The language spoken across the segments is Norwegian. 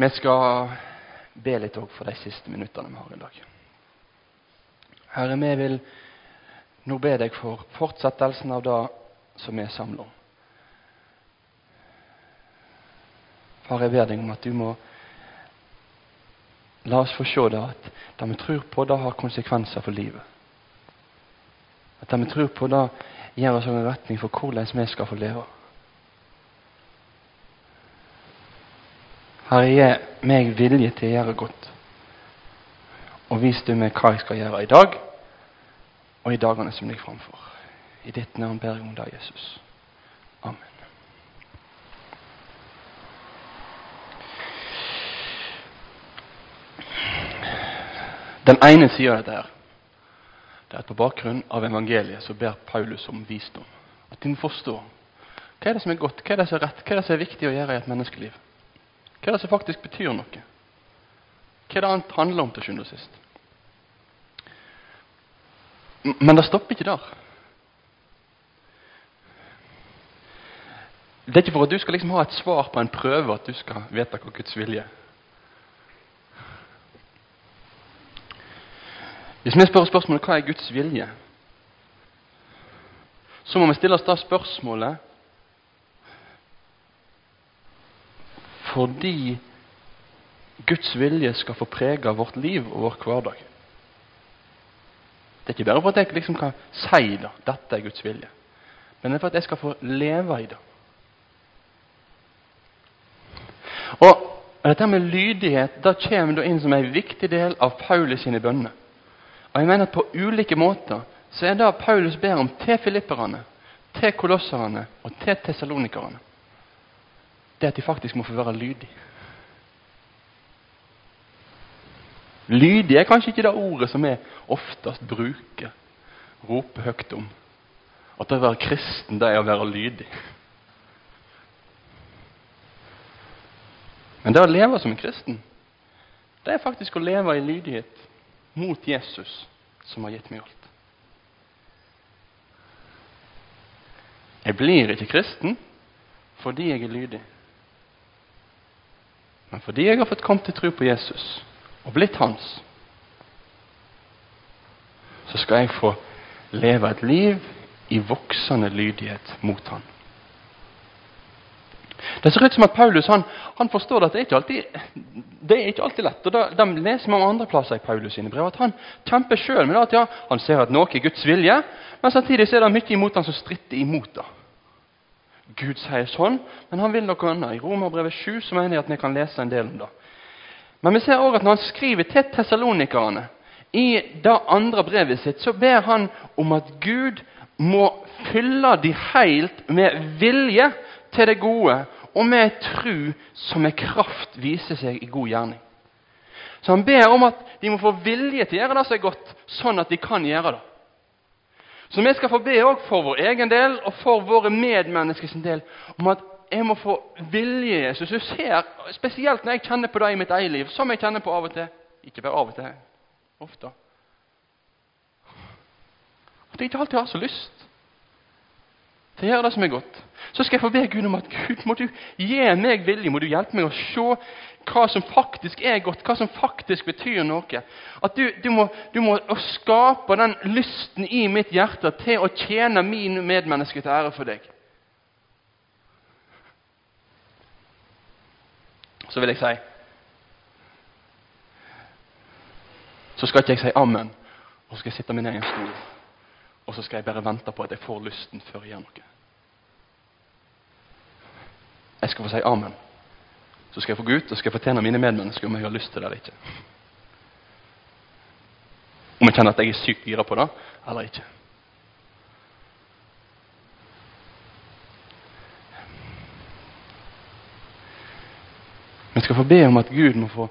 Vi skal be litt òg for de siste minuttene vi har i dag. Herre, vi vil nå be deg for fortsettelsen av det som vi er samla om. Far, jeg ber deg om at du må la oss få se det at det vi tror på, det har konsekvenser for livet. At det vi tror på, det gir oss en retning for hvordan vi skal få leve. Herre, gi meg vilje til å gjøre godt. Og vis du meg hva jeg skal gjøre i dag og i dagene som ligger framfor. I ditt navn ber jeg om det, Jesus. Amen. Den ene av dette her, det er at på bakgrunn av evangeliet så ber Paulus om visdom. At de må forstå hva er det som er godt, hva er det som er rett, hva er det som er viktig å gjøre i et menneskeliv. Hva er det som faktisk betyr noe? Hva er det annet handler om til sjuende og sist? Men det stopper ikke der. Det er ikke for at du skal liksom ha et svar på en prøve at du skal vite hva Guds vilje er. Hvis vi spør spørsmålet hva er Guds vilje, så må vi stille oss da spørsmålet fordi Guds vilje skal få prege vårt liv og vår hverdag. Det er ikke bare for at jeg liksom kan si det, dette er Guds vilje, men det er for at jeg skal få leve i det. Og Dette med lydighet da kommer da inn som en viktig del av Paulus sine bønner. Og jeg mener at På ulike måter så er det Paulus ber om til filipperne, til kolosserne og til tessalonikerne, det er at de faktisk må få være lydige. Lydig er kanskje ikke det ordet som vi oftest bruker, roper høyt om. At det å være kristen, det er å være lydig. Men det å leve som en kristen, det er faktisk å leve i lydighet mot Jesus, som har gitt meg alt. Jeg blir ikke kristen fordi jeg er lydig, men fordi jeg har fått kommet til tro på Jesus og blitt hans, så skal jeg få leve et liv i voksende lydighet mot han. Det ser ut som at Paulus han, han forstår at det er ikke alltid, det er ikke alltid lett. og da, De leser vi om andre plasser i Paulus sine brev at han kjemper sjøl med at ja, han ser at noe er Guds vilje, men samtidig er det mye imot han som stritter imot det. Gud sier sånn, men han vil noe annet. I Romerbrevet 7 så mener jeg at vi kan lese en del om det. Men vi ser også at når han skriver til tessalonikerne, i det andre brevet sitt, så ber han om at Gud må fylle de helt med vilje til det gode, og med tru som med kraft viser seg i god gjerning. Så han ber om at de må få vilje til å gjøre det som er godt, sånn at de kan gjøre det. Så vi skal få be også for vår egen del og for våre medmenneskers del om at jeg må få vilje, Jesus. Du ser, Spesielt når jeg kjenner på det i mitt eget liv, som jeg kjenner på av og til. Ikke bare av og til, ofte. At jeg ikke alltid har så lyst til å gjøre det som er godt. Så skal jeg få be Gud om at Gud, må du gi meg vilje, må du hjelpe meg å se hva som faktisk er godt, hva som faktisk betyr noe. At du, du, må, du må skape den lysten i mitt hjerte til å tjene min medmenneske til ære for deg. Så vil jeg si Så skal ikke jeg si amen, og så skal jeg sitte min egen stol. Og så skal jeg bare vente på at jeg får lysten før jeg gjør noe. Jeg skal få si amen. Så skal jeg få gå ut og skal fortjene mine medmennesker om jeg har lyst til det eller ikke. Om jeg kjenner at jeg er sykt gira på det eller ikke. Vi skal få be om at Gud må få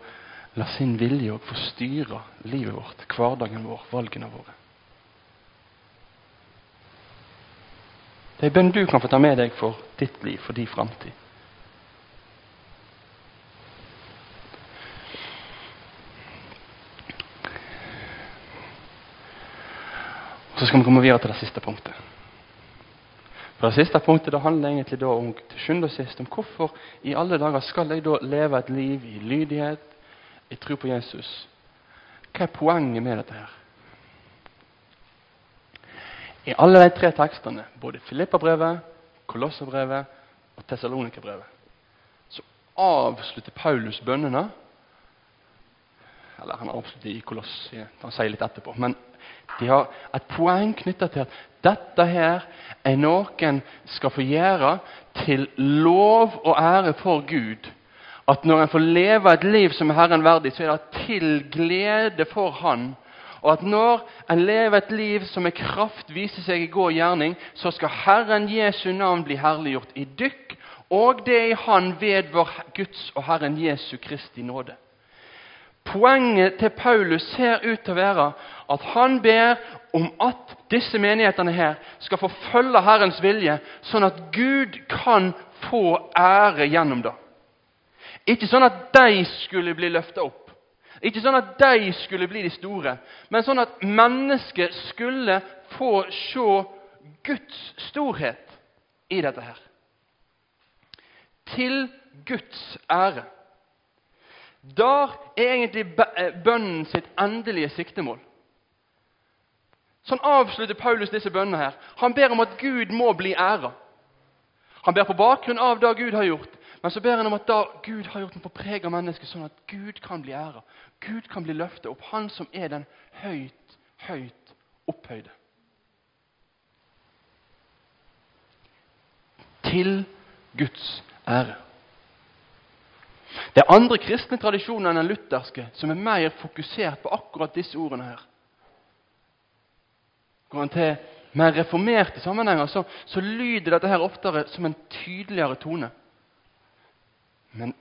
la sin vilje og få styre livet vårt, hverdagen vår, valgene våre. Det er bønn du kan få ta med deg for ditt liv, for din framtid. Så skal vi komme videre til det siste punktet. For Det siste punktet det handler egentlig da om til sjuende og sist om hvorfor i alle dager skal jeg da leve et liv i lydighet, i tro på Jesus. Hva er poenget med dette her? I alle de tre tekstene, både Filippabrevet, Kolosserbrevet og Tessalonikerbrevet, så avslutter Paulus bønnene Eller han avslutter i Koloss, han sier litt etterpå. Men de har et poeng knytta til at dette her er noen en skal få gjøre til lov og ære for Gud. At når en får leve et liv som er Herren verdig, så er det til glede for Han. Og at når en lever et liv som med kraft viser seg i god gjerning, så skal Herren Jesu navn bli herliggjort i dykk, og det i Han ved vår Guds og Herren Jesu Kristi nåde. Poenget til Paulus ser ut til å være at han ber om at disse menighetene her skal få følge Herrens vilje, sånn at Gud kan få ære gjennom det. Ikke sånn at de skulle bli løfta opp, ikke sånn at de skulle bli de store, men sånn at mennesket skulle få se Guds storhet i dette her. Til Guds ære. Der er egentlig eh, bønnen sitt endelige siktemål. Sånn avslutter Paulus disse bønnene. her. Han ber om at Gud må bli æra. Han ber på bakgrunn av det Gud har gjort, men så ber han om at da Gud har gjort må preg av mennesket, sånn at Gud kan bli æra. Gud kan bli løftet opp. Han som er den høyt, høyt opphøyde. Til Guds ære. Det er andre kristne tradisjoner enn den lutherske som er mer fokusert på akkurat disse ordene her. Går en til mer reformerte sammenhenger, så, så lyder dette her oftere som en tydeligere tone. Men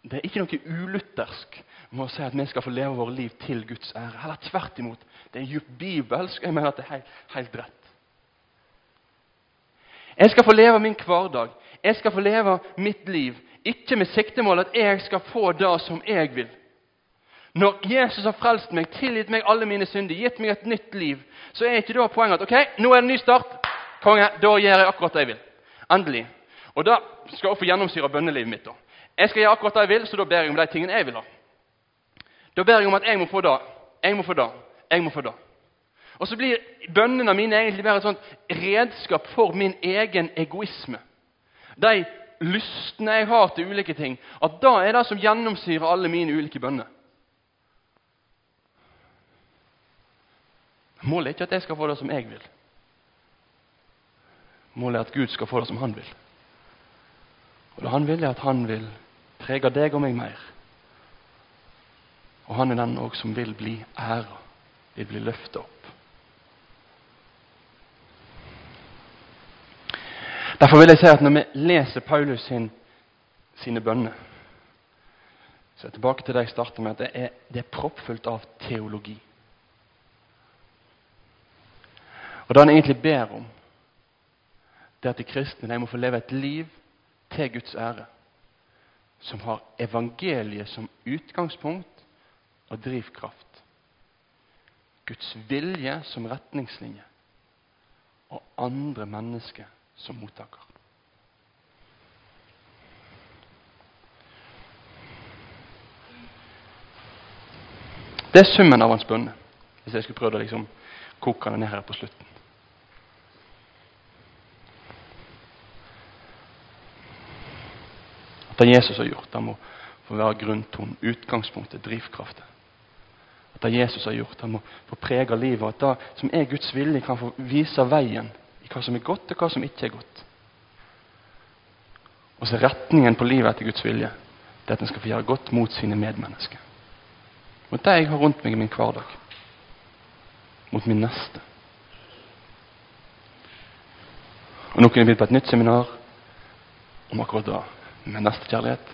det er ikke noe uluthersk med å si at vi skal få leve våre liv til Guds ære. Heller tvert imot. Det er djupt bibelsk. Jeg mener at det er helt, helt rett. Jeg skal få leve min hverdag. Jeg skal få leve mitt liv ikke med siktemål at jeg skal få det som jeg vil. Når Jesus har frelst meg, tilgitt meg alle mine synder, gitt meg et nytt liv, så er ikke da poenget at ok, nå er det en ny start. Konge, da gjør jeg akkurat det jeg vil. Endelig. Og da skal jeg få gjennomsyre bønnelivet mitt. da. Jeg skal gjøre akkurat det jeg vil, så da ber jeg om de tingene jeg vil ha. Da ber jeg om at jeg må få det, jeg må få det, jeg må få det. Og så blir bønnene mine egentlig bare et sånt redskap for min egen egoisme. De lystne jeg har til ulike ting, at da er det som gjennomsyrer alle mine ulike bønner. Målet er ikke at jeg skal få det som jeg vil. Målet er at Gud skal få det som han vil. Og det han vil, er at han vil prege deg og meg mer. Og han er den også som vil bli æra, vil bli løfta opp. Derfor vil jeg si at når vi leser Paulus sin, sine bønner så er jeg tilbake til det jeg starta med, at det er, det er proppfullt av teologi. Og Det han egentlig ber om, det er at de kristne må få leve et liv til Guds ære, som har evangeliet som utgangspunkt og drivkraft. Guds vilje som retningslinje og andre mennesker som mottaker. Det er summen av hans bønne, hvis jeg skulle prøvd å liksom koke den ned her på slutten. At det Jesus har gjort, det må få være grunntonen, utgangspunktet, drivkraften. At det Jesus har gjort, det må få prege livet. At det som er Guds vilje, kan få vise veien hva som er godt, og hva som ikke er godt. Og så retningen på livet etter Guds vilje det er at en skal få gjøre godt mot sine medmennesker. Mot de jeg har rundt meg i min hverdag. Mot min neste. Og Noen vil på et nytt seminar om akkurat det, med nestekjærlighet.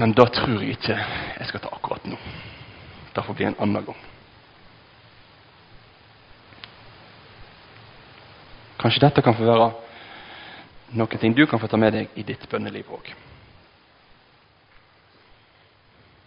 Men da tror jeg ikke jeg skal ta akkurat nå. Det får bli en annen gang. Kanskje dette kan få være noen ting du kan få ta med deg i ditt bønneliv òg.